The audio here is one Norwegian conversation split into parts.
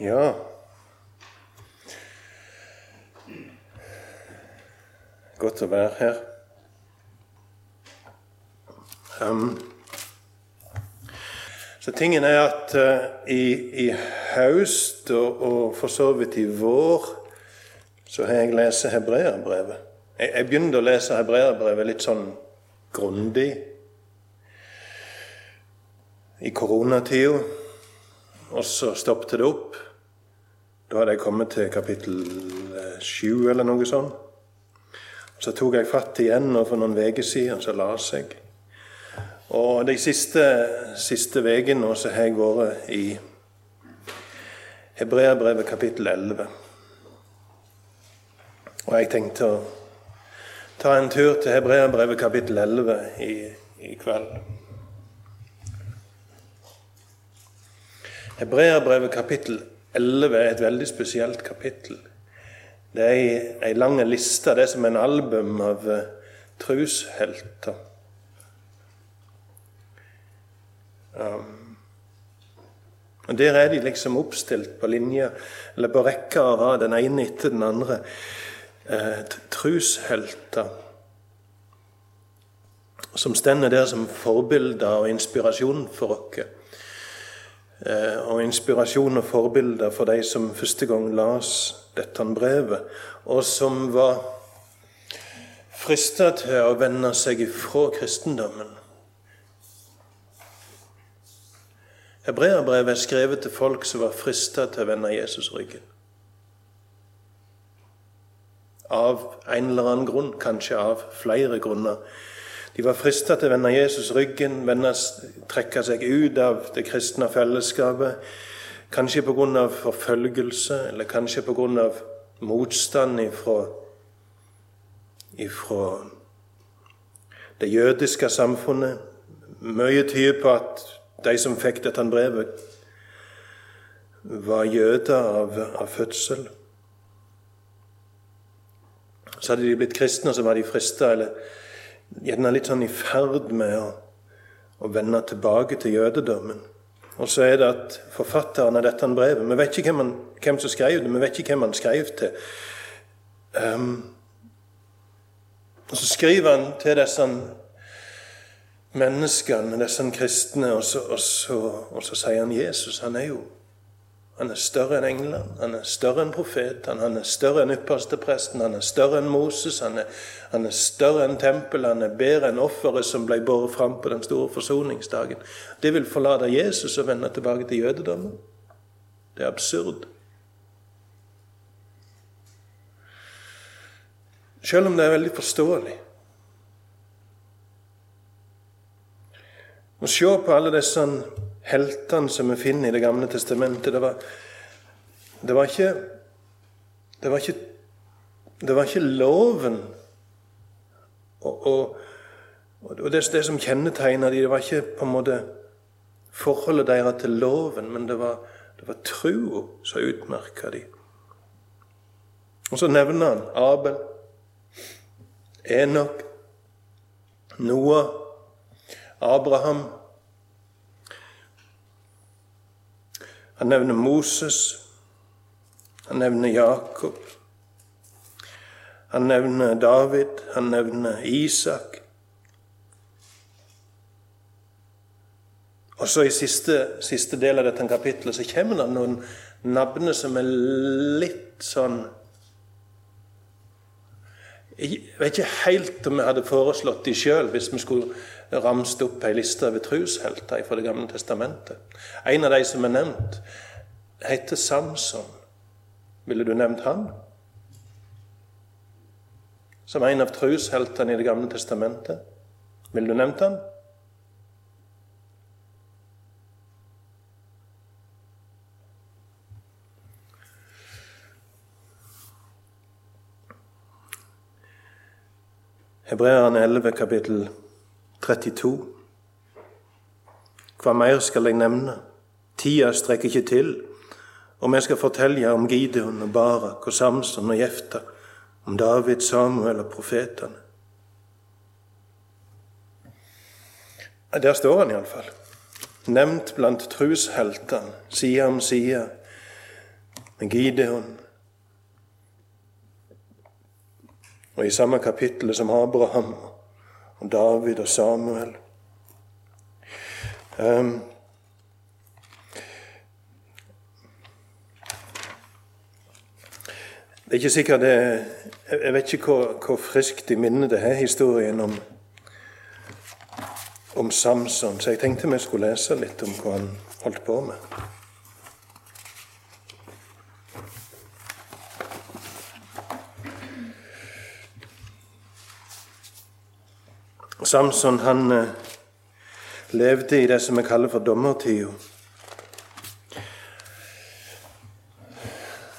Ja Godt å være her. Um, så tingen er at uh, i, i, høst og, og, for så vidt i vår så har jeg lest hebreerbrevet. Jeg, jeg begynte å lese hebreerbrevet litt sånn grundig i koronatida, og så stoppet det opp. Da hadde jeg kommet til kapittel eh, sju eller noe sånt. Så tok jeg fatt igjen, og for noen uker siden så la jeg. Og de siste, siste ukene så har jeg vært i Hebreabrevet kapittel 11. Og jeg tenkte å ta en tur til Hebreabrevet kapittel 11 i, i kveld. Hebreabrevet kapittel 11 er et veldig spesielt kapittel. Det er ei, lang liste. Det er som en album av uh, trushelter. Um, og Der er de liksom oppstilt på linje, eller på rekke og rad, den ene etter den andre. Eh, trushelter som stender der som forbilder og inspirasjon for oss. Eh, og inspirasjon og forbilder for de som første gang las dette brevet, og som var frista til å vende seg ifra kristendommen. Hebreabrevet er skrevet til folk som var frista til å vende Jesus ryggen. Av en eller annen grunn, kanskje av flere grunner. De var frista til å vende Jesus ryggen, vende, trekke seg ut av det kristne fellesskapet. Kanskje pga. forfølgelse, eller kanskje pga. motstand ifra, ifra det jødiske samfunnet. Mye tyder på at de som fikk dette brevet, var jøder av, av fødsel. Så hadde de blitt kristne, så var de frista, eller gjerne litt sånn i ferd med å, å vende tilbake til jødedommen. Og så er det at forfatteren av dette brevet Vi vet ikke hvem, han, hvem som skrev det, vi vet ikke hvem han skrev til. Um, og Så skriver han til disse menneskene, disse kristne, og så, og, så, og så, sier han Jesus. Han er jo han er større enn England, han er større enn profeten, han er større enn ypperstepresten, han er større enn Moses, han er, han er større enn tempelet, han er bedre enn offeret som ble båret fram på den store forsoningsdagen. Det vil forlate Jesus og vende tilbake til jødedommen. Det er absurd. Selv om det er veldig forståelig. Å se på alle disse heltene som vi finner i Det gamle testamentet. Det var, det var ikke Det var ikke, det var ikke loven og, og, og det, det, som kjennetegna dem, det var ikke på en måte forholdet deres til loven, men det var, det var trua som utmerka dem. Og så nevner han Abel, Enok, Noah, Abraham, Han nevner Moses. Han nevner Jakob. Han nevner David. Han nevner Isak. Og så I siste, siste del av dette kapittelet så kommer det noen navn som er litt sånn Jeg vet ikke helt om jeg hadde foreslått de sjøl hvis vi skulle ramset opp ei liste over trushelter fra Det gamle testamentet. En av de som er nevnt, heter Samson. Ville du nevnt han? Som en av trusheltene i Det gamle testamentet. Ville du nevnt han? Hebreerne 11, kapittel 32. Hva mer skal jeg nevne? Tida strekker ikke til. Om jeg skal fortelle om Gideon og Barak og Samson og Jefta, om David, Samuel og profetene. Der står han iallfall. Nevnt blant trusheltene, side om side, med Gideon. Og i samme kapittel som Abraham og David og Samuel. Um, det er ikke sikkert det, Jeg vet ikke hvor, hvor friskt i minnet det er, historien om, om Samson, så jeg tenkte vi skulle lese litt om hva han holdt på med. Samson han eh, levde i det som vi kaller for dommertida.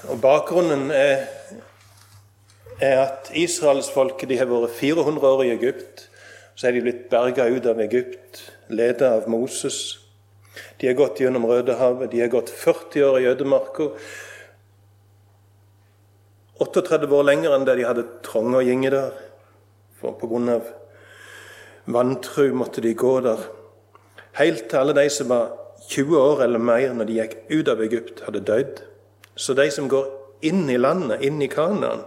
Og Bakgrunnen er, er at israelsfolket har vært 400 år i Egypt. Så er de blitt berga ut av Egypt, ledet av Moses. De har gått gjennom Rødehavet, de har gått 40 år i ødemarka. 38 år lenger enn det de hadde trong å gjenge der. For vantru måtte de gå der. Helt til alle de som var 20 år eller mer når de gikk ut av Egypt, hadde dødd. Så de som går inn i landet, inn i Kanaan,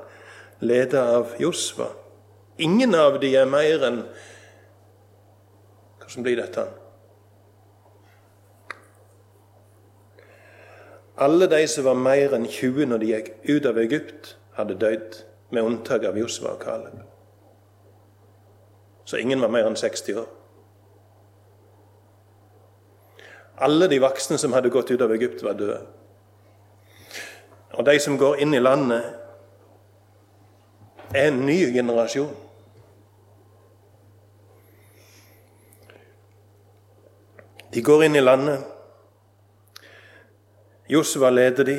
ledet av Josva Ingen av de er mer enn Hvordan blir dette? Alle de som var mer enn 20 når de gikk ut av Egypt, hadde dødd, med unntak av Josva og Kaleb. Så ingen var mer enn 60 år. Alle de voksne som hadde gått ut av Egypt, var døde. Og de som går inn i landet, er en ny generasjon. De går inn i landet. Josua leder de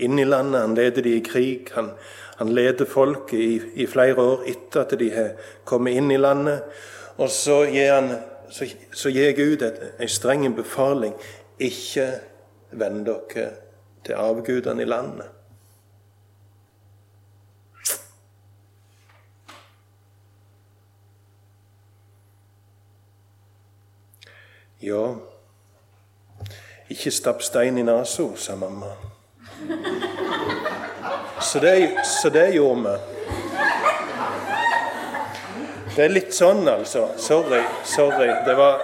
inn i landet. Han leder de i krig. Han, han leder folket i, i, flere år etter at de har kommet inn i landet. Og så gir, han, så, så gir Gud en streng befaling. Ikke vend dere til avgudene i landet. Ja, ikke stapp stein i nesa, sa mamma. Så det, så det gjorde vi. Det er litt sånn, altså. Sorry. Sorry. Det var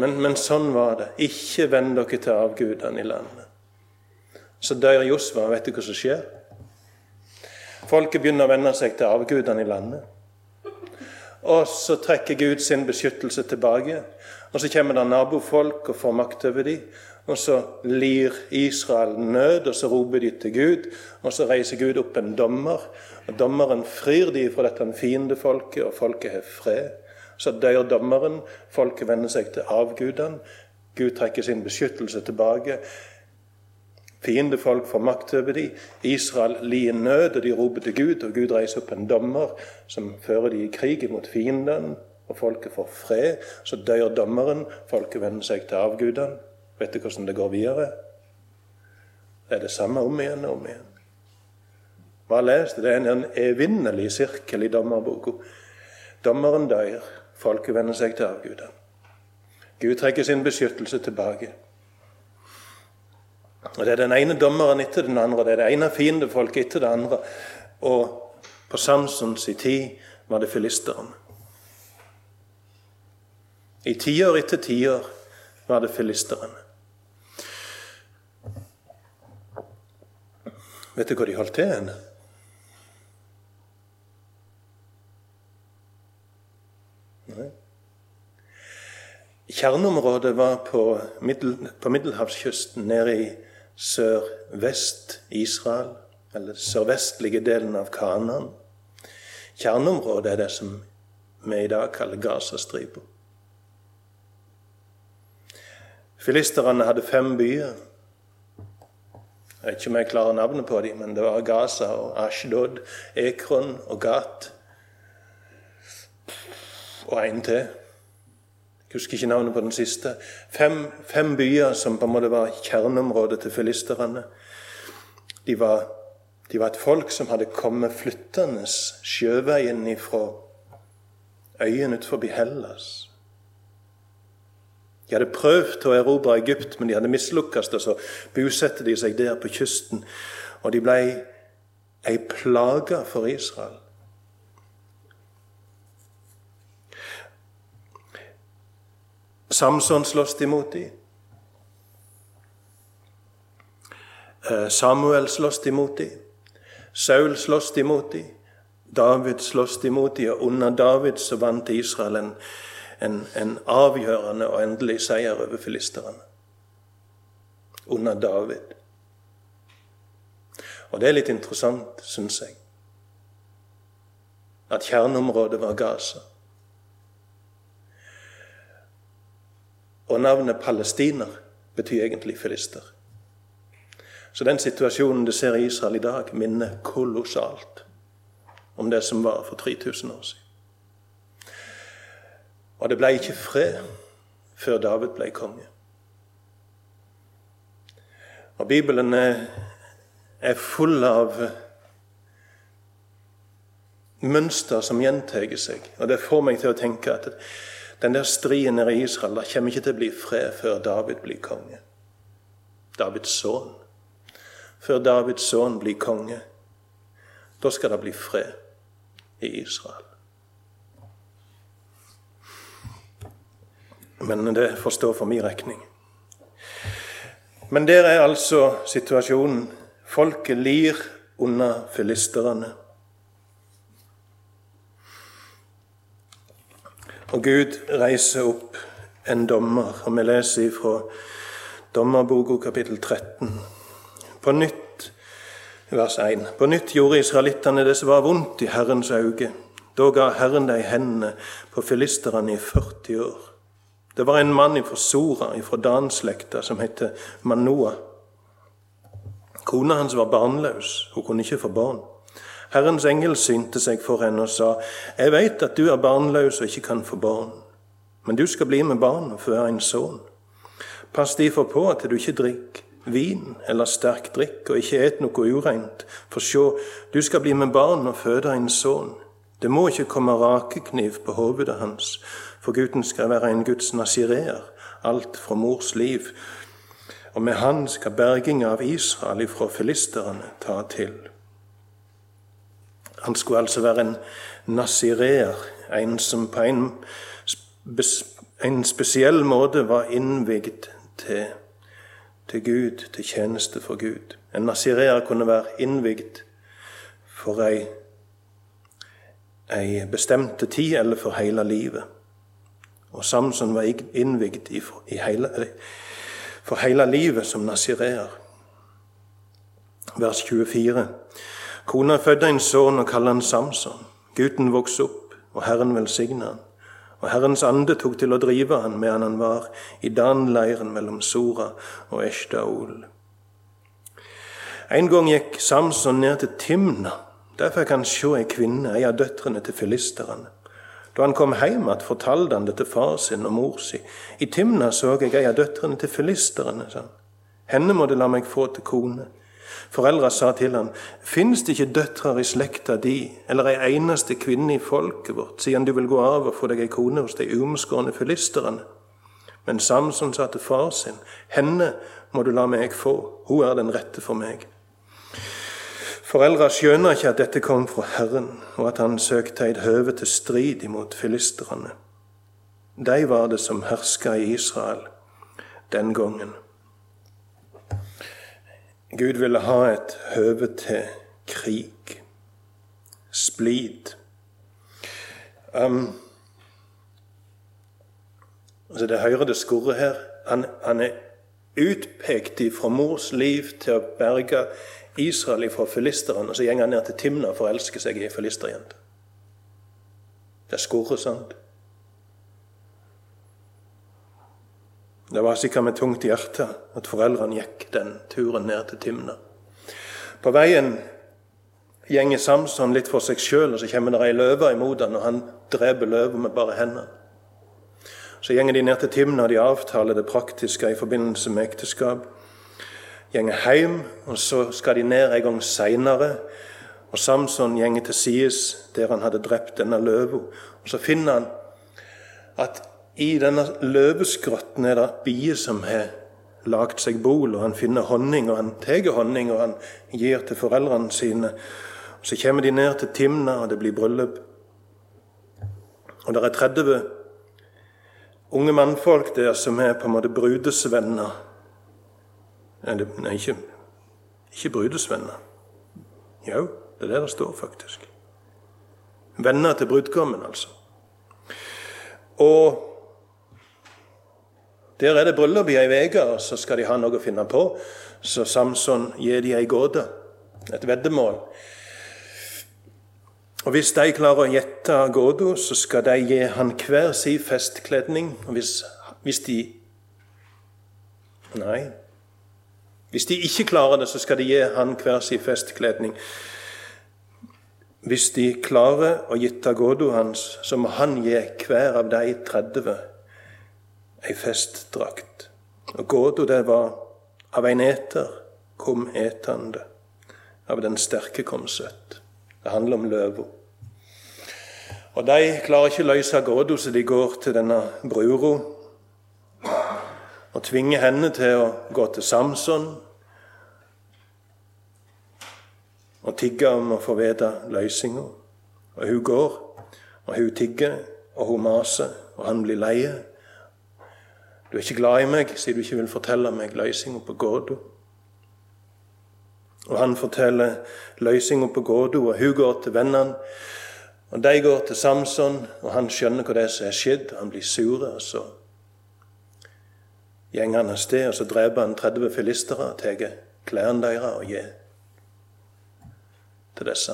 men, men sånn var det. Ikke venn dere til avgudene i landet. Så dør Josva. Vet du hva som skjer? Folket begynner å vende seg til avgudene i landet. Og så trekker Gud sin beskyttelse tilbake. Og så kommer det nabofolk og får makt over dem. Og så lir Israel nød, og så roper de til Gud. Og så reiser Gud opp en dommer. og Dommeren frir de fra dette fiendefolket, og folket har fred. Så dør dommeren, folket vender seg til avgudene. Gud trekker sin beskyttelse tilbake. Fiendefolk får makt over dem. Israel lider nød, og de roper til Gud. Og Gud reiser opp en dommer som fører dem i krig mot fiendene. Og folket får fred. Så dør dommeren, folket vender seg til avgudene. Vet du hvordan det går videre? Det er det samme om igjen og om igjen. Bare les det. Det er en evinnelig sirkel i dommerboka. Dommeren dør, folket vender seg til avgudene. Gud trekker sin beskyttelse tilbake. Og Det er den ene dommeren etter den andre, det er det ene fiendefolket etter det andre. Og på Samsons i tid var det filisteren. I tiår etter tiår var det filisterne. Vet du hva de holdt til henne? Nei. Kjerneområdet var på, middel, på middelhavskysten nede i sørvest-Israel, eller sørvestlige delen av Kanan. Kjerneområdet er det som vi i dag kaller Gazastripa. Filisterne hadde fem byer. Jeg vet ikke om jeg klarer navnet på dem, men det var Gaza og Ashdod, Ekron og Gat. Og en til. Jeg husker ikke navnet på den siste. Fem, fem byer som på en måte var kjerneområdet til filisterne. De var, de var et folk som hadde kommet flyttende sjøveien fra øyen utenfor Hellas. De hadde prøvd å erobre Egypt, men de hadde mislukkes, og så bosatte de seg der på kysten. Og de ble ei plage for Israel. Samson slåss imot dem. Eh, Samuel slåss imot dem. Saul slåss imot dem. David slåss imot dem, og under David så vant Israel en, en, en avgjørende og endelig seier over filisterne. Under David. Og det er litt interessant, syns jeg, at kjerneområdet var Gaza. Og navnet palestiner betyr egentlig filister. Så den situasjonen du ser i Israel i dag, minner kolossalt om det som var for 3000 år siden. Og det ble ikke fred før David ble konge. Og Bibelen er, full av mønster som gjentar seg. Og det får meg til å tenke at den der striden nede i Israel det kommer ikke til å bli fred før David blir konge. Davids sønn. Før Davids sønn blir konge, da skal det bli fred i Israel. Men det får stå for min regning. Men der er altså situasjonen. Folket lir under filisterne. Og Gud reiser opp en dommer, og vi leser fra Dommerboka kapittel 13. På nytt, vers 1. På nytt gjorde israelittene det som var vondt i Herrens øyne. Da ga Herren dem hendene på filisterne i 40 år. Det var en mann fra Sora, fra Danslekta, som het Manoa. Kona hans var barnløs, hun kunne ikke få barn. Herrens engel synte seg for henne og sa, 'Jeg veit at du er barnløs og ikke kan få barn, men du skal bli med barn og føre en sønn.' Pass derfor på at du ikke drikker vin eller sterk drikk, og ikke et noe ureint, for sjå, du skal bli med barn og føde en sønn. Det må ikke komme rakekniv på hovedet hans, for gutten skal være en Guds nasireer, alt fra mors liv. Og med han skal berginga av Israel ifra filisterne ta til. Han skulle altså være en nasireer, en som på en, en spesiell måte var innvigd til, til Gud, til tjeneste for Gud. En nasireer kunne være innvigd for ei, ei bestemte tid eller for hele livet. Og Samson var innvigd i, i hele, for hele livet som nasireer. Vers 24. Kona fødte en sønn og kalte han Samson. Gutten vokste opp, og Herren velsigna han. Og Herrens ande tok til å drive han medan han var i Dan-leiren mellom Sora og Eshtaol. En gang gikk Samson ned til Timna. Der fikk han se ei kvinne, ei av døtrene til filisterne. Da han kom hjem igjen, fortalte han det til far sin og mor si. I Timna så jeg ei av døtrene til filisterne, sa han. Henne må du la meg få til kone. Foreldra sa til han, finnes det ikke døtre i slekta di, eller ei eneste kvinne i folket vårt, siden du vil gå av og få deg ei kone hos de umskårne filisterne? Men Samson sa til far sin, henne må du la meg få, hun er den rette for meg. Foreldra skjønner ikke at dette kom fra Herren, og at han søkte et høve til strid imot filisterne. De var det som herska i Israel den gangen. Gud ville ha et høve til krig, splid. Um, altså det hører det skurre her. Han, han er utpekt fra mors liv til å berge Israel fra filisteren, og så går han ned til Timna for å elske seg i ei filisterjente. Det skurrer sant. Det var sikkert med tungt hjerte at foreldrene gikk den turen ned til Timna. På veien gjenger Samson litt for seg sjøl, og så kommer det ei løve imot han, og han dreper løva med bare hendene. Så gjenger de ned til Timna, og de avtaler det praktiske i forbindelse med ekteskap går hjem, og så skal de ned en gang seinere. Og Samson går til sides der han hadde drept denne løva. Og så finner han at i denne løveskrotten er det bier som har lagd seg bol, og han finner honning, og han tar honning, og han gir til foreldrene sine. Og Så kommer de ned til Timna, og det blir bryllup. Og det er 30 unge mannfolk der som er på en måte brudesvenner. Nei, ikke, ikke brudesvenner. Jo, det er det det står, faktisk. Venner til brudgommen, altså. Og der er det bryllup i ei uke, og så skal de ha noe å finne på. Så Samson gir de ei gåte, et veddemål. Og Hvis de klarer å gjette gåta, så skal de gi han hver sin festkledning. Og hvis, hvis de Nei. Hvis de ikke klarer det, så skal de gi han hver sin festkledning. Hvis de klarer å gjette godo hans, så må han gi hver av de 30 ei festdrakt. Og godo det var av en eter kom etende, av den sterke kom søtt. Det handler om løva. Og de klarer ikke å løse godo, så de går til denne brura og tvinge henne til å gå til Samson og tigge om å få vite løsninga. Og hun går, og hun tigger, og hun maser, og han blir leie. Du er ikke glad i meg, sier du ikke vil fortelle meg løsninga på gåta. Og han forteller løsninga på gåta, og hun går til vennene. Og De går til Samson, og han skjønner hva det er som er skjedd. Han blir sur. og Så går han av sted, og så dreper han 30 filistere, tar klærne deres og gir til disse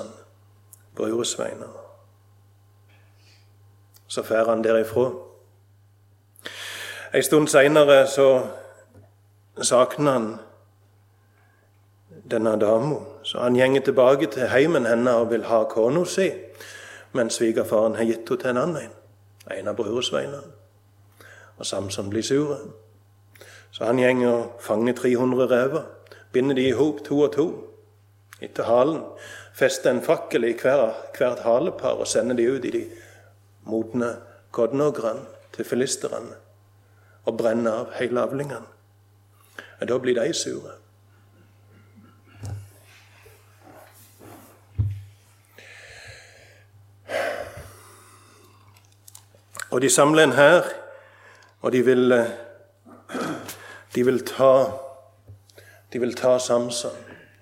bruresveiner. Så drar han derifra. En stund seinere så savner han denne dama. Så han gjenger tilbake til heimen hennes og vil ha kona si, men svigerfaren har gitt henne til en annen, en av bruresveinene. Og Samson blir sur. Så han gjenger og fanger 300 rever, binder de i hop to og to etter halen, fester en fakkel i hver, hvert halepar og sender de ut i de modne kodnogrene til filisterne og brenner av hele avlingene. Da blir de sure. Og de samler en hær, og de vil, eh, de vil ta De vil ta Samson.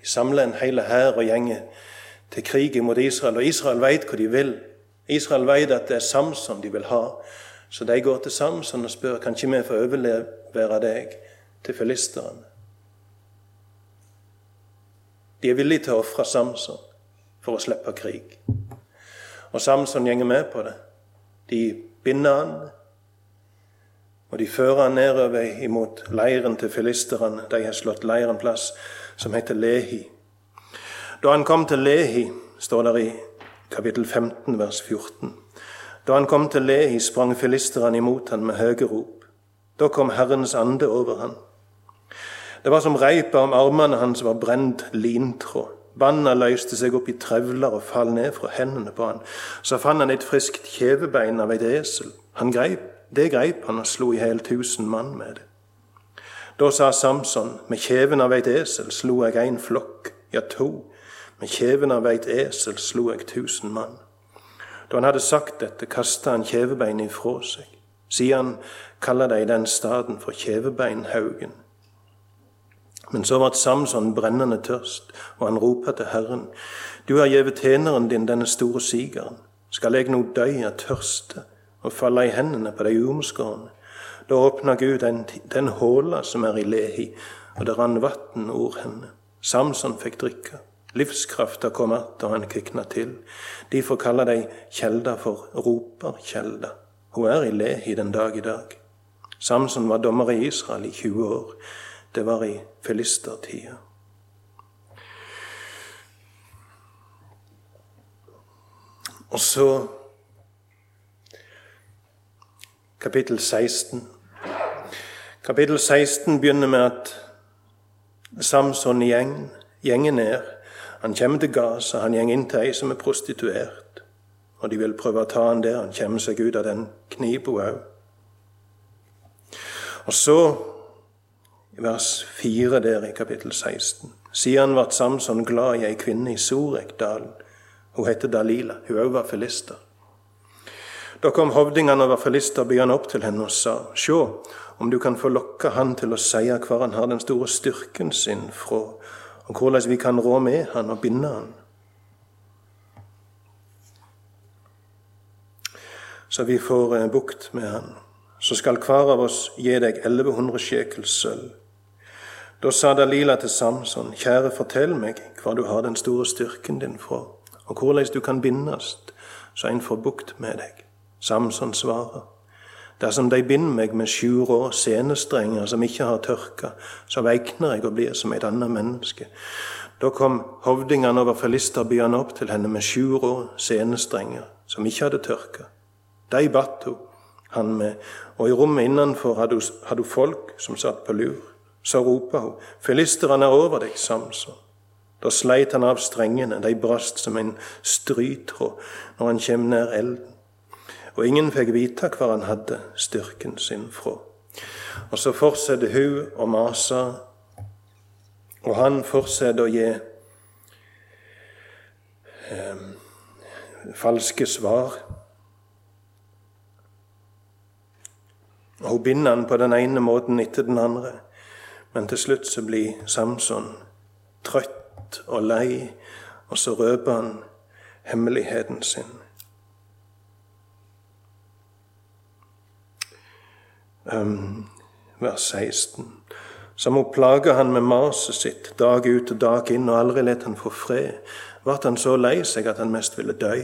De samler en hel hær og gjenger til krig mot Israel. Og Israel vet hva de vil. Israel vet at det er Samson de vil ha. Så de går til Samson og spør kan ikke vi få overlevere deg til filisteren. De er villige til å ofre Samson for å slippe krig. Og Samson gjenger med på det. De binder han, og de fører han nedover imot leiren til filisterne. De har slått leiren plass, som heter Lehi. Da han kom til Lehi, står det i kapittel 15, vers 14. Da han kom til Lehi, sprang filisterne imot han med høye rop. Da kom Herrens ande over han. Det var som reipa om armene hans var brent lintråd. Banna løste seg opp i trevler og fall ned fra hendene på han. Så fant han et friskt kjevebein av et esel. Han greip, det greip han og slo i hjel tusen mann med det. Da sa Samson, med kjeven av eit esel slo jeg en flokk, ja to. Med kjeven av eit esel slo jeg tusen mann. Da han hadde sagt dette, kasta han kjevebeinet ifra seg. Siden kaller de den staden for Kjevebeinhaugen. Men så ble Samson brennende tørst, og han ropa til Herren, Du har gjeve tjeneren din denne store sigeren. Skal jeg nå dø av tørste og falle i hendene på de uomskårne? Da åpna Gud den, den håla som er i Lehi, og det rant vann over henne. Samson fikk drikke. Livskrafta kom att, og han kvikna til. Derfor kaller de kjelda for roperkjelda. Hun er i Lehi den dag i dag. Samson var dommer i Israel i 20 år. Det var i filistertida. Og så kapittel 16. Kapittel 16 begynner med at Samson gjeng, gjenger ned. Han kommer til Gaza, han gjenger inn til ei som er prostituert. Og de vil prøve å ta han der. Han kommer seg ut av den knipa òg. Og så, i vers 4 der i kapittel 16, siden ble Samson glad i ei kvinne i Sorekdalen. Hun heter Dalila. Hun òg var filister. Da kom hovdingene over filisterbyene opp til henne og sa, Sjå, om du kan få lokka han til å si hvor han har den store styrken sin fra, og hvordan vi kan rå med han og binde han. Så vi får eh, bukt med han. Så skal hver av oss gi deg 1100 sjekel sølv. Da sa Dalila til Samson, kjære, fortell meg hvor du har den store styrken din fra, og hvordan du kan bindes, så en får bukt med deg. Samson svarer, Dersom de binder meg med sju rå senestrenger som ikke har tørka, så veikner jeg og blir som et annet menneske. Da kom hovdingene over filisterbyene opp til henne med sju rå senestrenger som ikke hadde tørka. De batt hun han med, og i rommet innenfor hadde hun, hadde hun folk som satt på lur. Så ropa hun, filisterne er over deg, Samson. Da sleit han av strengene, de brast som en strytråd når han kjem nær elden og ingen fikk vite hvor han hadde styrken sin fra. Og så fortsetter hun å mase, og han fortsetter å gi eh, falske svar. Og Hun binder han på den ene måten etter den andre, men til slutt så blir Samson trøtt og lei, og så røper han hemmeligheten sin. Vers 16. Som hun plaga han med maset sitt dag ut og dag inn, og aldri let han få fred, ble han så lei seg at han mest ville dø.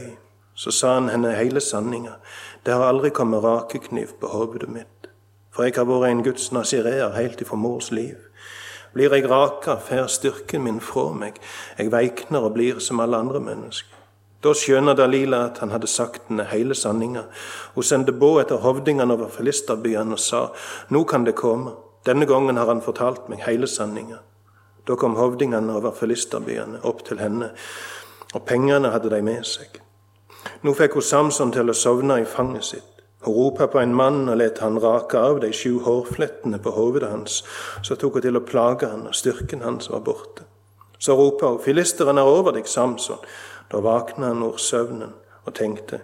Så sa han henne hele sanninga. Det har aldri kommet rakekniv på hodet mitt, for jeg har vært en Guds nazireer helt ifra mors liv. Blir jeg raka, fer styrken min fra meg, jeg veikner og blir som alle andre mennesker. Da skjønner Dalila at han hadde sagt henne hele sanninga. Hun sendte båd etter hovdingene over filisterbyene og sa, nå kan det komme. Denne gangen har han fortalt meg hele sanninga. Da kom hovdingene over filisterbyene opp til henne, og pengene hadde de med seg. Nå fikk hun Samson til å sovne i fanget sitt. Hun ropa på en mann og lot han rake av de sju hårflettene på hodet hans. Så tok hun til å plage han, og styrken hans var borte. Så ropa hun, filisteren er over deg, Samson. Da våkna han ur søvnen og tenkte,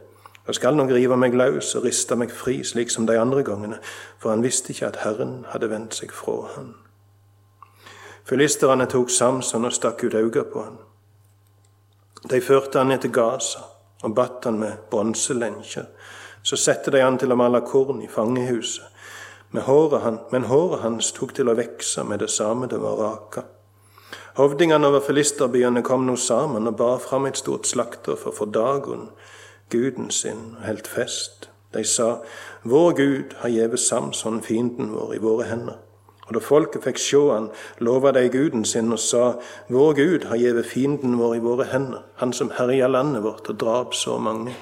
jeg skal nok rive meg løs og riste meg fri, slik som de andre gangene, for han visste ikke at Herren hadde vendt seg fra han. Filisterne tok Samson og stakk ut øynene på han. De førte han ned til Gaza og batt han med bronselenker. Så sette de han til å male korn i fangehuset, men håret hans tok til å vekse med det samme det var raka. Hovdingene over filisterbyene kom nå sammen og bar fram et stort slakteroffer for Dagon, guden sin, og helt fest. De sa, Vår Gud har gjeve Samson, fienden vår, i våre hender. Og da folket fikk sjå han, lova de guden sin og sa, Vår Gud har gjeve fienden vår i våre hender, han som herja landet vårt og drap så mange.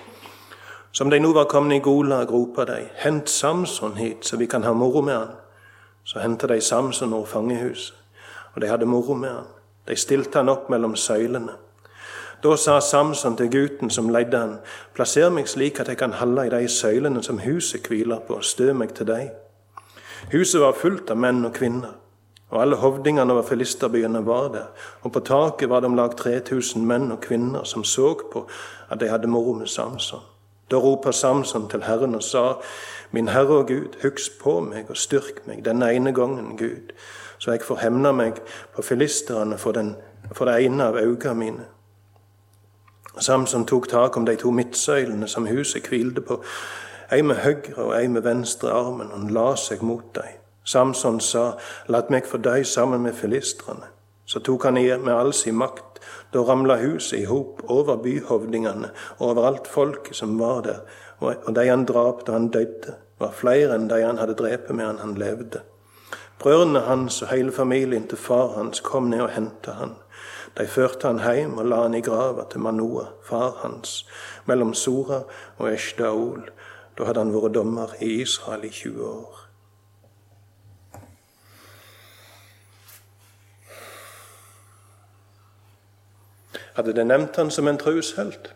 Som de nå var kommet i Gola, gropa de, hent Samson hit, så vi kan ha moro med han. Så henta de Samson over fangehuset, og de hadde moro med han. De stilte han opp mellom søylene. Da sa Samson til gutten som leide han, plasser meg slik at jeg kan holde i de søylene som huset hviler på, og stø meg til deg. Huset var fullt av menn og kvinner, og alle hovdingene over filisterbyene var der, og på taket var det om lag 3000 menn og kvinner som så på at de hadde moro med Samson. Da roper Samson til Herren og sa, Min Herre og Gud, husk på meg og styrk meg denne ene gangen, Gud, så jeg får hemne meg på filisterne for, den, for det ene av øynene mine. Samson tok tak om de to midtsøylene som huset hvilte på, ei med høyre og ei med venstre armen, og han la seg mot dem. Samson sa, Lat meg få dø sammen med filistrene. Så tok han med all sin makt. Da ramla huset i hop over byhovdingene og over alt folket som var der, og de han drap da han døde, var flere enn de han hadde drept medan han levde. Brødrene hans og hele familien til far hans kom ned og henta han. De førte han hjem og la han i grava til Manoa, far hans, mellom Sora og Eshdaol. Da hadde han vært dommer i Israel i 20 år. Hadde de nevnt han som en trushelt?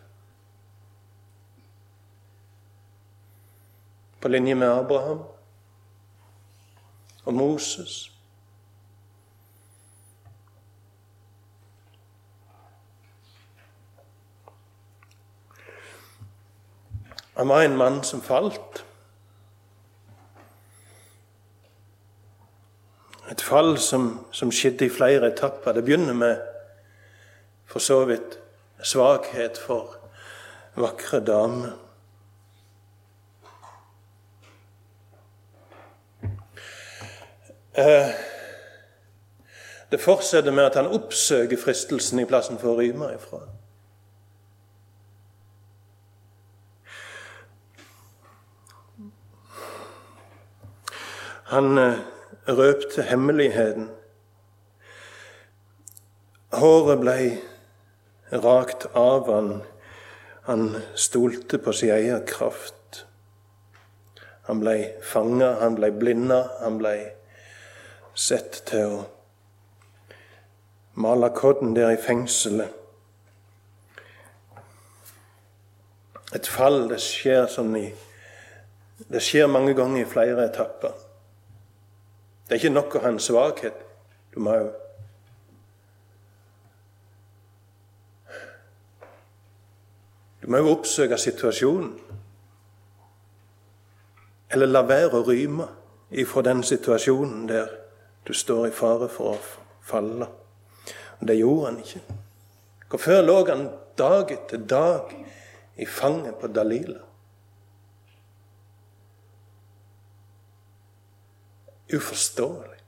På linje med Abraham? Og Moses. Han var en mann som falt. Et fall som, som skjedde i flere etapper. Det begynner med for så vidt svakhet for vakre damer. Det fortsetter med at han oppsøker fristelsen i plassen for å rømme ifra. Han eh, røpte hemmeligheten. Håret ble rakt av han. Han stolte på sin egen kraft. Han ble fanga, han ble blinda, han ble sett til å male kodden der i fengselet. Et fall det skjer sånn i Det skjer mange ganger i flere etapper. Det er ikke nok å ha en svakhet. Du må jo Du må jo oppsøke situasjonen. Eller la være å ryme ifra den situasjonen der du står i fare for å falle. Og det gjorde han ikke. Hvorfor lå han dag etter dag i fanget på Dalila? Uforståelig.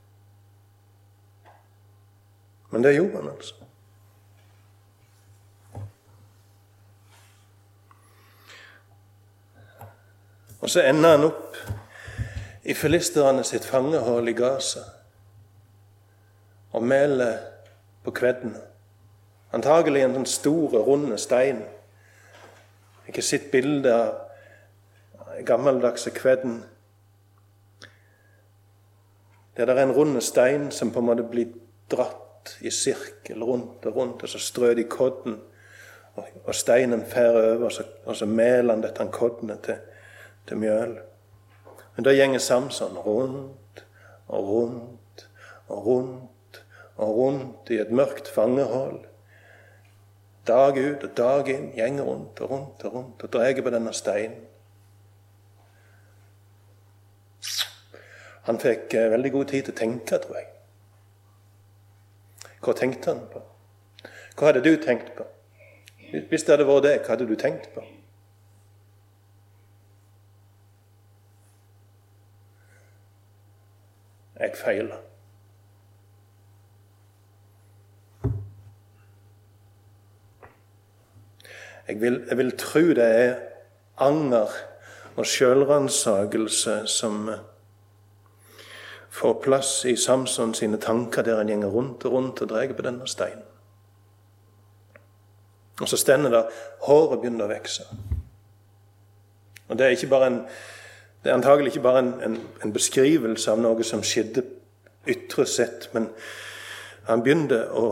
Men det gjorde han altså. Og så ender han opp i filisterne sitt fangehull i Gaza og meler på kvedden. Antagelig en sånn stor, rund stein. Jeg har sett bilde av gammeldagse kvedden der det er en rund stein som på en måte blir dratt i sirkel rundt og rundt, og så strør de kodden, og, steinen fer over, og så, meler han dette koddene til, til mjøl. Men da gjenger Samson rundt og rundt og rundt og rundt i et mørkt fangehold. Dag ut og dag inn, gjenger rundt og rundt og rundt og drar på denne steinen. Han fikk eh, veldig god tid til å tenke, tror jeg. Hva tenkte han på? Hva hadde du tenkt på? Hvis det hadde vært det, hva hadde du tenkt på? Jeg feiler. Jeg vil, jeg vil tro det er anger og sjølransakelse som får plass i Samson sine tanker der han gjenger rundt og rundt og drar på denne steinen. Og så stender det håret begynner å vokse. Og det er, ikke bare en, det er antagelig ikke bare en, en, en, beskrivelse av noe som skjedde ytre sett, men han begynte å,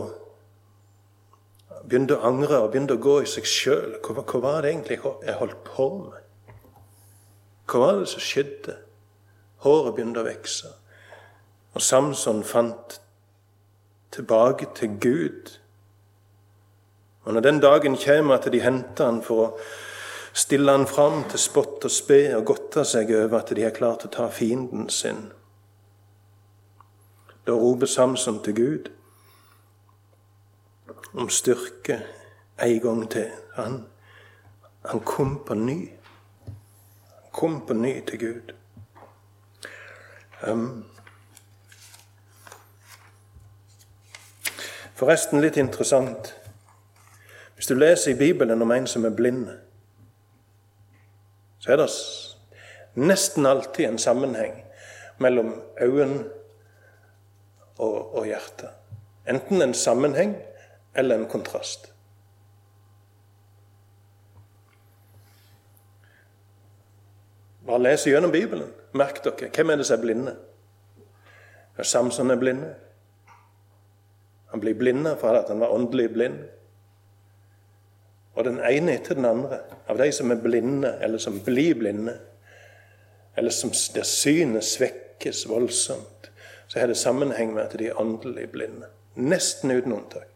begynte å angre og begynte å gå i seg sjøl. Hva, hva var det egentlig jeg holdt på med? Hva var det som skjedde? Håret begynte å vokse. Og Samson fant tilbake til Gud. Og når den dagen kommer at de henter han for å stille han fram til spott og spe og godte seg over at de har klart å ta fienden sin, da roper Samson til Gud om styrke en gang til. Han, han kom på ny. Han kom på ny til Gud. Um, Forresten litt interessant. Hvis du leser i Bibelen om en som er blind, så er det nesten alltid en sammenheng mellom øynene og, og hjertet. Enten en sammenheng eller en kontrast. Bare les gjennom Bibelen. Merk dere. Hvem er det som er blinde? Samson er blinde. Han blir blinde for at han var åndelig blind. Og den ene etter den andre av de som er blinde, eller som blir blinde, eller som der synet svekkes voldsomt, så har det sammenheng med at de er åndelig blinde. Nesten uten unntak.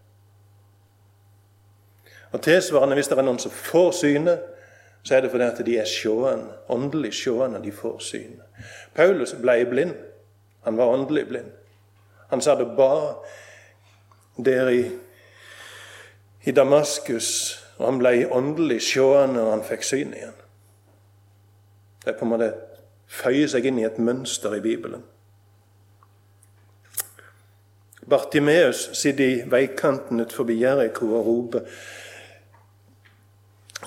Og tilsvarende, hvis det er noen som får syne, så er det fordi at de er sjående, åndelig sjående. De får syne. Paulus ble blind. Han var åndelig blind. Han sa det ba der i, i Damaskus, og han ble åndelig sjående, og han fikk syn igjen. Det er på en måte føyer seg inn i et mønster i Bibelen. Bartimeus sitter i veikanten utenfor Jeriko og roper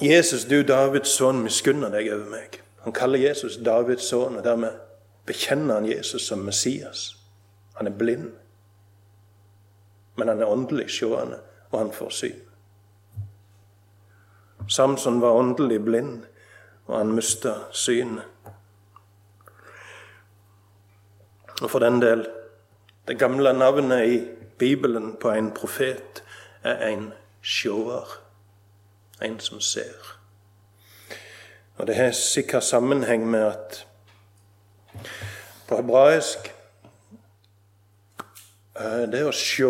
Jesus, du Davids sønn, miskunner deg over meg. Han kaller Jesus Davids sønn, og dermed bekjenner han Jesus som Messias. Han er blind, men han er åndelig seende, og han får syn. Samson var åndelig blind, og han mista synet. Og for den del det gamle navnet i Bibelen på en profet er en sjåer. En som ser. Og det har sikkert sammenheng med at på hebraisk eh, Det å se,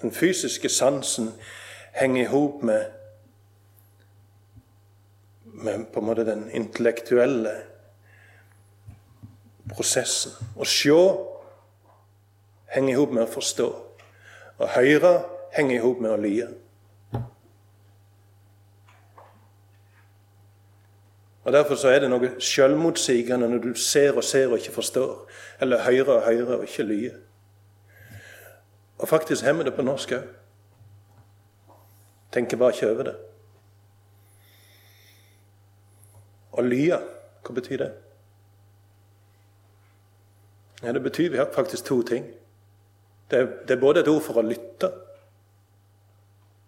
den fysiske sansen, henger i hop med, med på en måte den intellektuelle prosessen. Å se henger i hop med å forstå. Å høre henger i hop med å lye. Og Derfor så er det noe selvmotsigende når du ser og ser og ikke forstår, eller hører og hører og ikke lyer. Og faktisk vi det på norsk òg. Tenker bare ikke over det. Å lye, hva betyr det? Ja, Det betyr faktisk to ting. Det er, det er både et ord for å lytte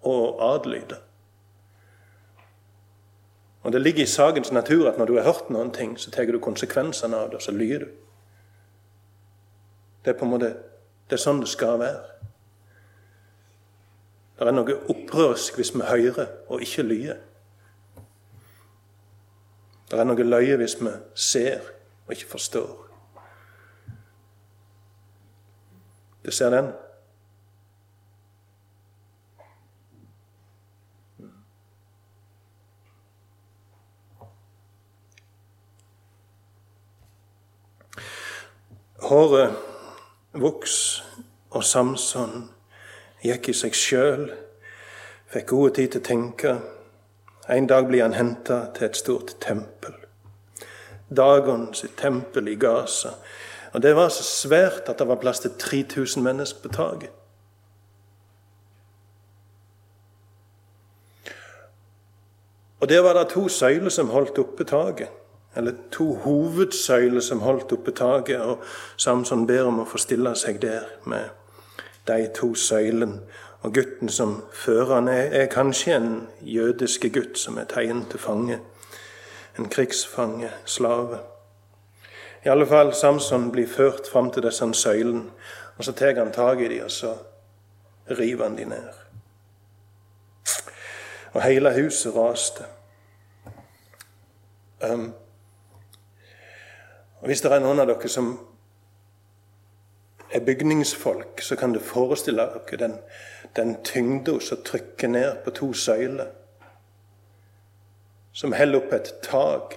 og adlyde. Og Det ligger i sakens natur at når du har hørt noen ting, så tar du konsekvensene av det, og så lyver du. Det er på en måte, det er sånn det skal være. Det er noe opprørsk hvis vi hører og ikke lyver. Det er noe løye hvis vi ser og ikke forstår. Du ser den? Håret voks, og Samson gikk i seg sjøl, fikk god tid til å tenke. En dag blir han henta til et stort tempel. Dagon sitt tempel i Gaza. Og Det var så svært at det var plass til 3000 mennesker på taket. Og Der var det to søyler som holdt oppe taket eller to hovedsøyler som holdt oppe taket, og Samson ber om å få stille seg der med de to søylene. Og gutten som fører han er, er kanskje en jødiske gutt som er tegnet til fange. En krigsfange, slave. I alle fall, Samson blir ført fram til disse søylene, og så tar han tak i dem, og så river han dem ned. Og hele huset raste. Um, og Hvis det er noen av dere som er bygningsfolk, så kan du forestille dere den, den tyngda som trykker ned på to søyler. Som holder opp et tak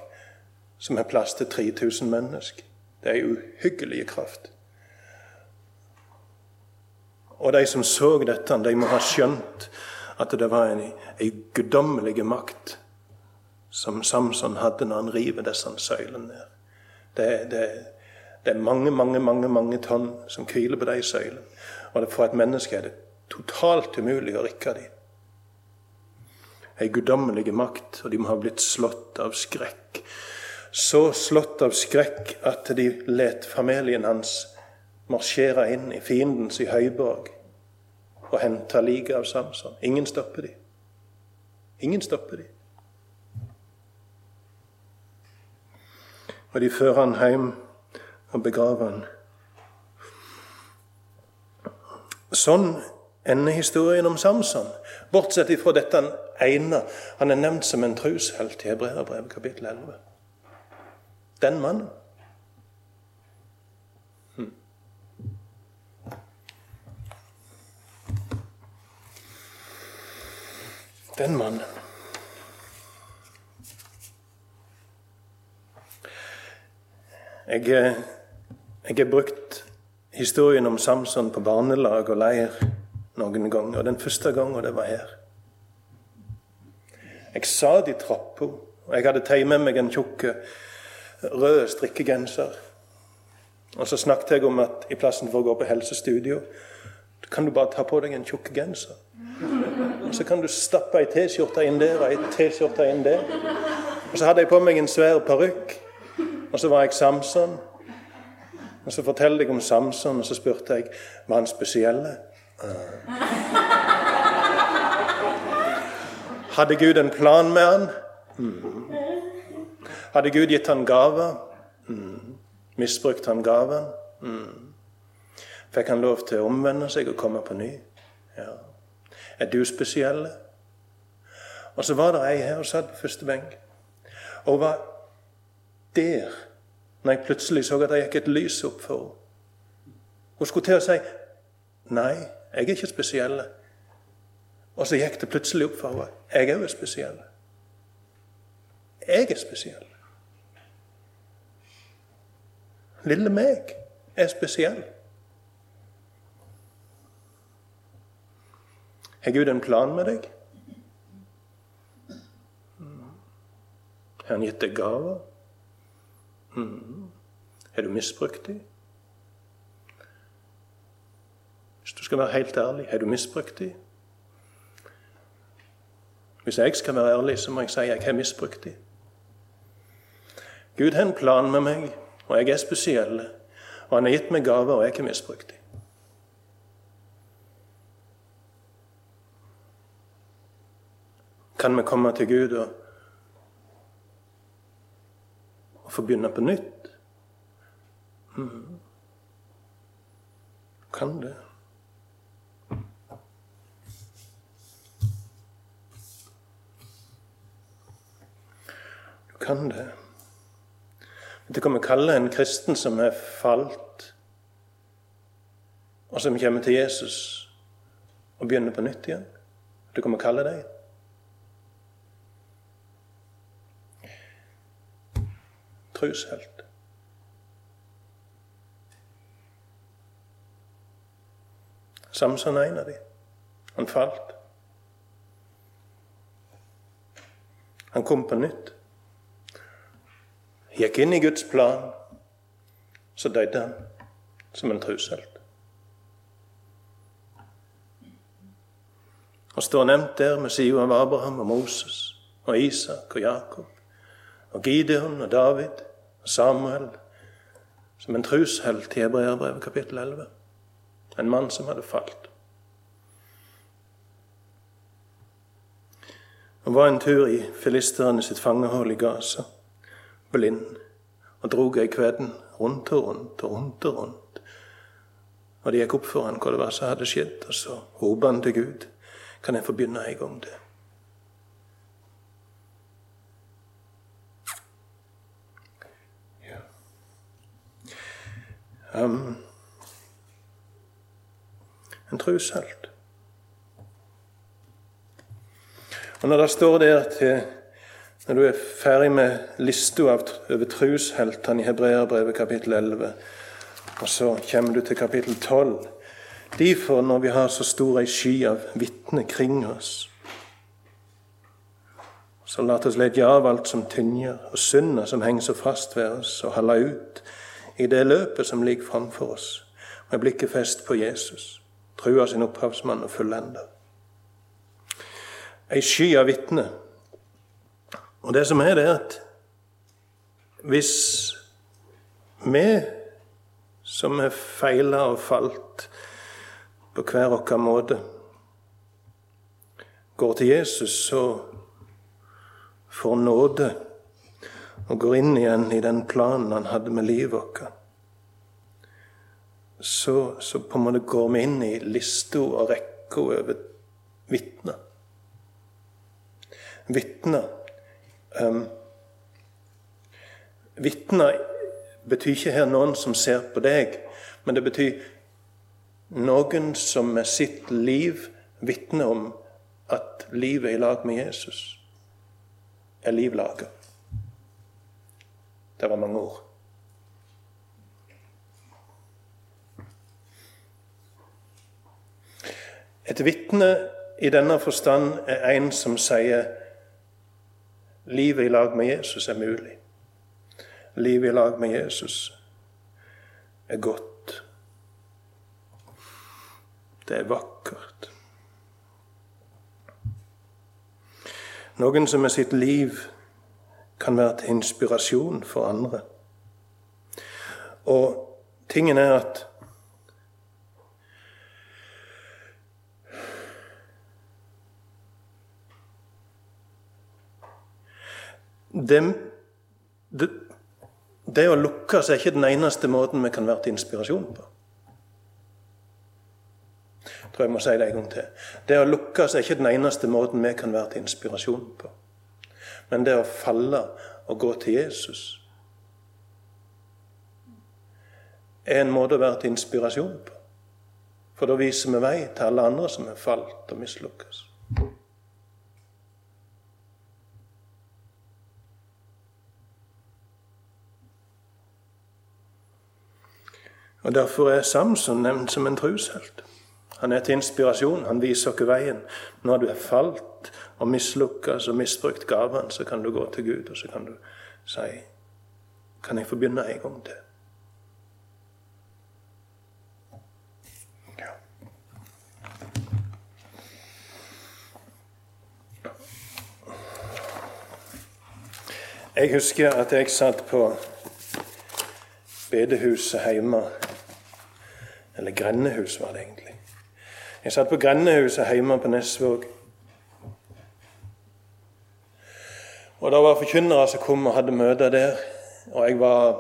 som har plass til 3000 mennesker. Det er uhyggelig kraft. Og de som så dette, de må ha skjønt at det var en, en guddommelig makt som Samson hadde når han river disse søylene ned. Det, det, det, er mange, mange, mange mange tonn som hviler på de søylene. Og for et menneske er det totalt umulig å rikke dem. Ei guddommelig makt, og de må ha blitt slått av skrekk. Så slått av skrekk at de let familien hans marsjere inn i fiendens i høyborg og hente liket av Samson. Ingen stopper de. Ingen stopper de. og de fører han hjem og begraver han. Sånn ender historien om Samson, bortsett fra dette han ene. Han er nevnt som en trushelt i Hebreabrevet kapittel 11. Den mannen. Hm. Den mannen. Jeg, jeg har brukt historien om Samson på barnelag og leir noen ganger. Og den første gangen det var her. Jeg satt i trappa, og jeg hadde tatt med meg en tjukk rød strikkegenser. Og så snakket jeg om at i plassen for å gå på helsestudio, kan du bare ta på deg en tjukk genser. Og så kan du stappe ei T-skjorte inn der og ei T-skjorte inn der. Og så hadde jeg på meg en svær parykk. Og så var jeg Samson. Og så forteller jeg om Samson, og så spurte jeg var han spesielle. Hadde Gud en plan med han? Mm. Hadde Gud gitt han gaver? Mm. Misbrukte han gaven? Mm. Fikk han lov til å omvende seg og komme på ny? Ja. Er du spesiell? Og så var det ei her og satt på første benk. Og var der når jeg plutselig så at det gikk et lys opp for henne. Hun skulle til å si nei, jeg er ikke spesiell. Og så gikk det plutselig opp for henne jeg er jo spesiell. Jeg er spesiell. Lille meg er spesiell. Har Gud en plan med deg? Har han gitt deg gaver? Mm. Har du misbrukt dem? Hvis du skal være helt ærlig, har du misbrukt dem? Hvis jeg skal være ærlig, så må jeg si at jeg har misbrukt dem. Gud har en plan med meg, og jeg er spesiell. Og han har gitt meg gaver, og jeg har misbrukt dem. Kan vi komme til Gud og få begynne på nytt? Mm. Kan det. Du kan det. Det kan vi kalle en kristen som er falt, og som kommer til Jesus og begynner på nytt igjen. Det kan vi kalle deg. Trushelt. Samson er en av dem. Han falt. Han kom på nytt. Gikk inn i Guds plan. Så døde han som en trushelt. Og står nevnt der med sida av Abraham og Moses og Isak og Jakob og Gideon og David Samuel som en trushelt i Hebreerbrevet kapittel 11. En mann som hadde falt. Han var en tur i filisterne sitt fangehull i Gaza, blind, og drog ei kveden rundt og rundt og rundt og rundt. Og det gikk opp for han hva det var som hadde skjedd, og så ropte han til Gud. Kan jeg få begynne en gang til? Um, en trushelt. Og når det står der til når du er ferdig med lista over trusheltene i Hebreerbrevet kapittel 11, og så kommer du til kapittel 12 Derfor, når vi har så stor ei sky av vitner kring oss, så la oss legge av alt som tynger, og synda som henger så fast ved oss, og holde ut i det løpet som ligger framfor oss, med blikket fest på Jesus, trua sin opphavsmann og fullender. Ei sky av vitner. Og det som er, det er at hvis vi som er feila og falt på hver vår måte, går til Jesus, så får nåde og går inn igjen i den planen han hadde med livet vårt, så, så, på en måte går vi inn i lista og rekka over vitner. Vitner um, Vitner betyr ikke her noen som ser på deg, men det betyr noen som med sitt liv vitner om at livet i lag med Jesus er liv laga. Det var mange ord. Et vitne i denne forstand er en som sier livet i lag med Jesus er mulig. Livet i lag med Jesus er godt. Det er vakkert. Noen som med sitt liv kan være til inspirasjon for andre. Og tingen er at det, det, det å lukkes er ikke den eneste måten vi kan være til inspirasjon på. Jeg tror jeg må si det en gang til. Det å lukkes er ikke den eneste måten vi kan være til inspirasjon på. Men det å falle og gå til Jesus en måte å være til inspirasjon på. For da viser vi vei til alle andre som har falt og mislukkes. Og Derfor er Samson nevnt som en trushelt. Han er til inspirasjon. Han viser oss veien. Når du er falt og mislukkes og misbrukt gaven, så kan du gå til Gud og så kan du si Kan jeg få begynne en gang til? Jeg husker at jeg satt på bedehuset hjemme eller grendehus, var det egentlig. Jeg satt på grendehuset hjemme på Nesvåg. Og Det var forkynnere som kom og hadde møter der. Og jeg var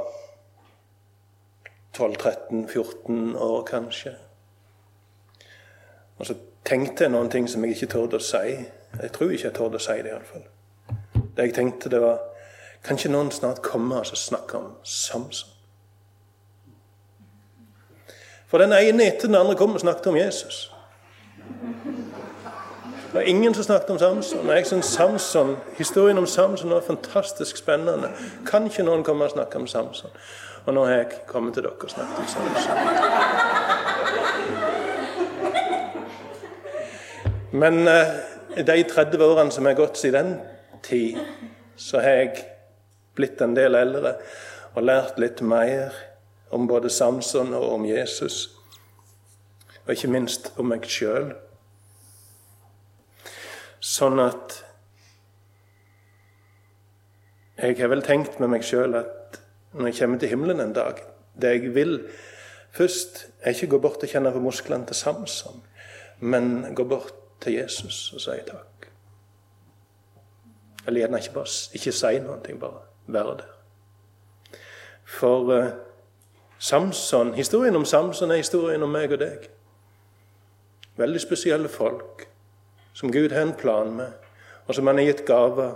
12-13-14 år, kanskje. Og så tenkte jeg noen ting som jeg ikke torde å si. Jeg tror ikke jeg torde å si det, iallfall. Det jeg tenkte, det var Kan ikke noen snart komme og snakke om Samson? For den ene etter den andre kom og snakket om Jesus. Det var ingen som snakket om Samson. Og Jeg synes Samson, Historien om Samson var fantastisk spennende. Kan ikke noen komme og snakke om Samson? Og nå har jeg kommet til dere og snakket om Samson. Men eh, de 30 årene som er gått siden den tid, så har jeg blitt en del eldre og lært litt mer om både Samson og om Jesus. Og ikke minst om meg sjøl. Sånn at jeg har vel tenkt med meg sjøl at når jeg kommer til himmelen en dag Det jeg vil først, er ikke gå bort og kjenne på musklene til Samson, men gå bort til Jesus og si takk. Eller gjerne ikke bare ikke si noe, bare være der. For uh, Samson, Historien om Samson er historien om meg og deg. Veldig spesielle folk som Gud har en plan med, og som han har gitt gaver,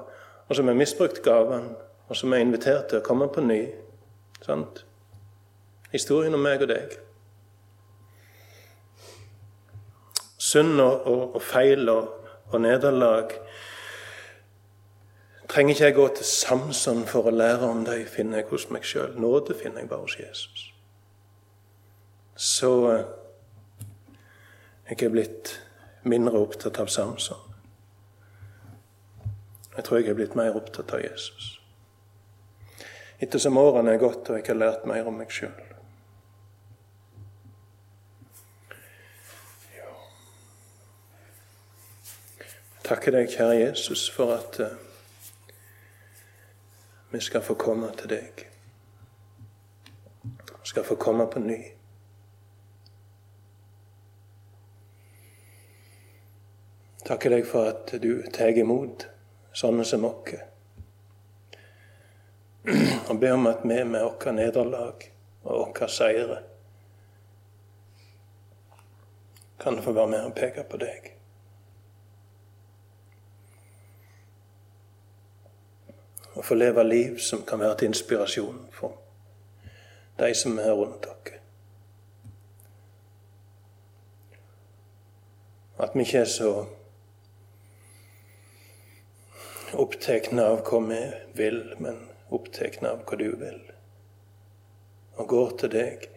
og som har misbrukt gaven, og som er invitert til å komme på ny. Sant? Historien om meg og deg. Synd og, og, og feil og, og nederlag trenger ikke jeg gå til Samson for å lære om dem, finner jeg hos meg sjøl. Nåde finner jeg bare hos Jesus så eh, jeg er blitt mindre opptatt av Samson. Jeg tror jeg er blitt mer opptatt av Jesus. Ettersom årene er gått og jeg har lært mer om meg sjøl. takker deg, kjære Jesus, for at uh, vi skal få komme til deg. Vi skal få komme på ny. Takker deg for at du tar imot sånne som oss. Og ber om at vi med våre nederlag og våre seire kan få være med og peke på deg. Og få leve liv som kan være til inspirasjon for de som er rundt oss. At vi ikke er så opptatt av hva vi vil, men opptatt av hva du vil. Og går til deg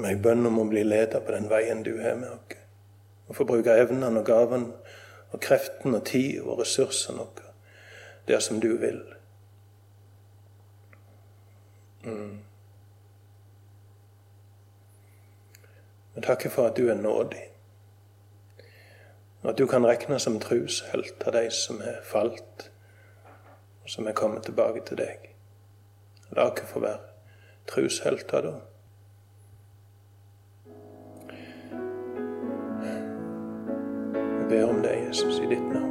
med ei bønn om å bli ledet på den veien du har med oss. Og få bruke evnene og gaven og kreften og tid og ressursene våre der som du vil. Mm. Men takker for at du er nådig. Og at du kan regne som trushelt av de som er falt, og som er kommet tilbake til deg. La oss få være trushelter da. Jeg ber om det, Jesus, i ditt navn.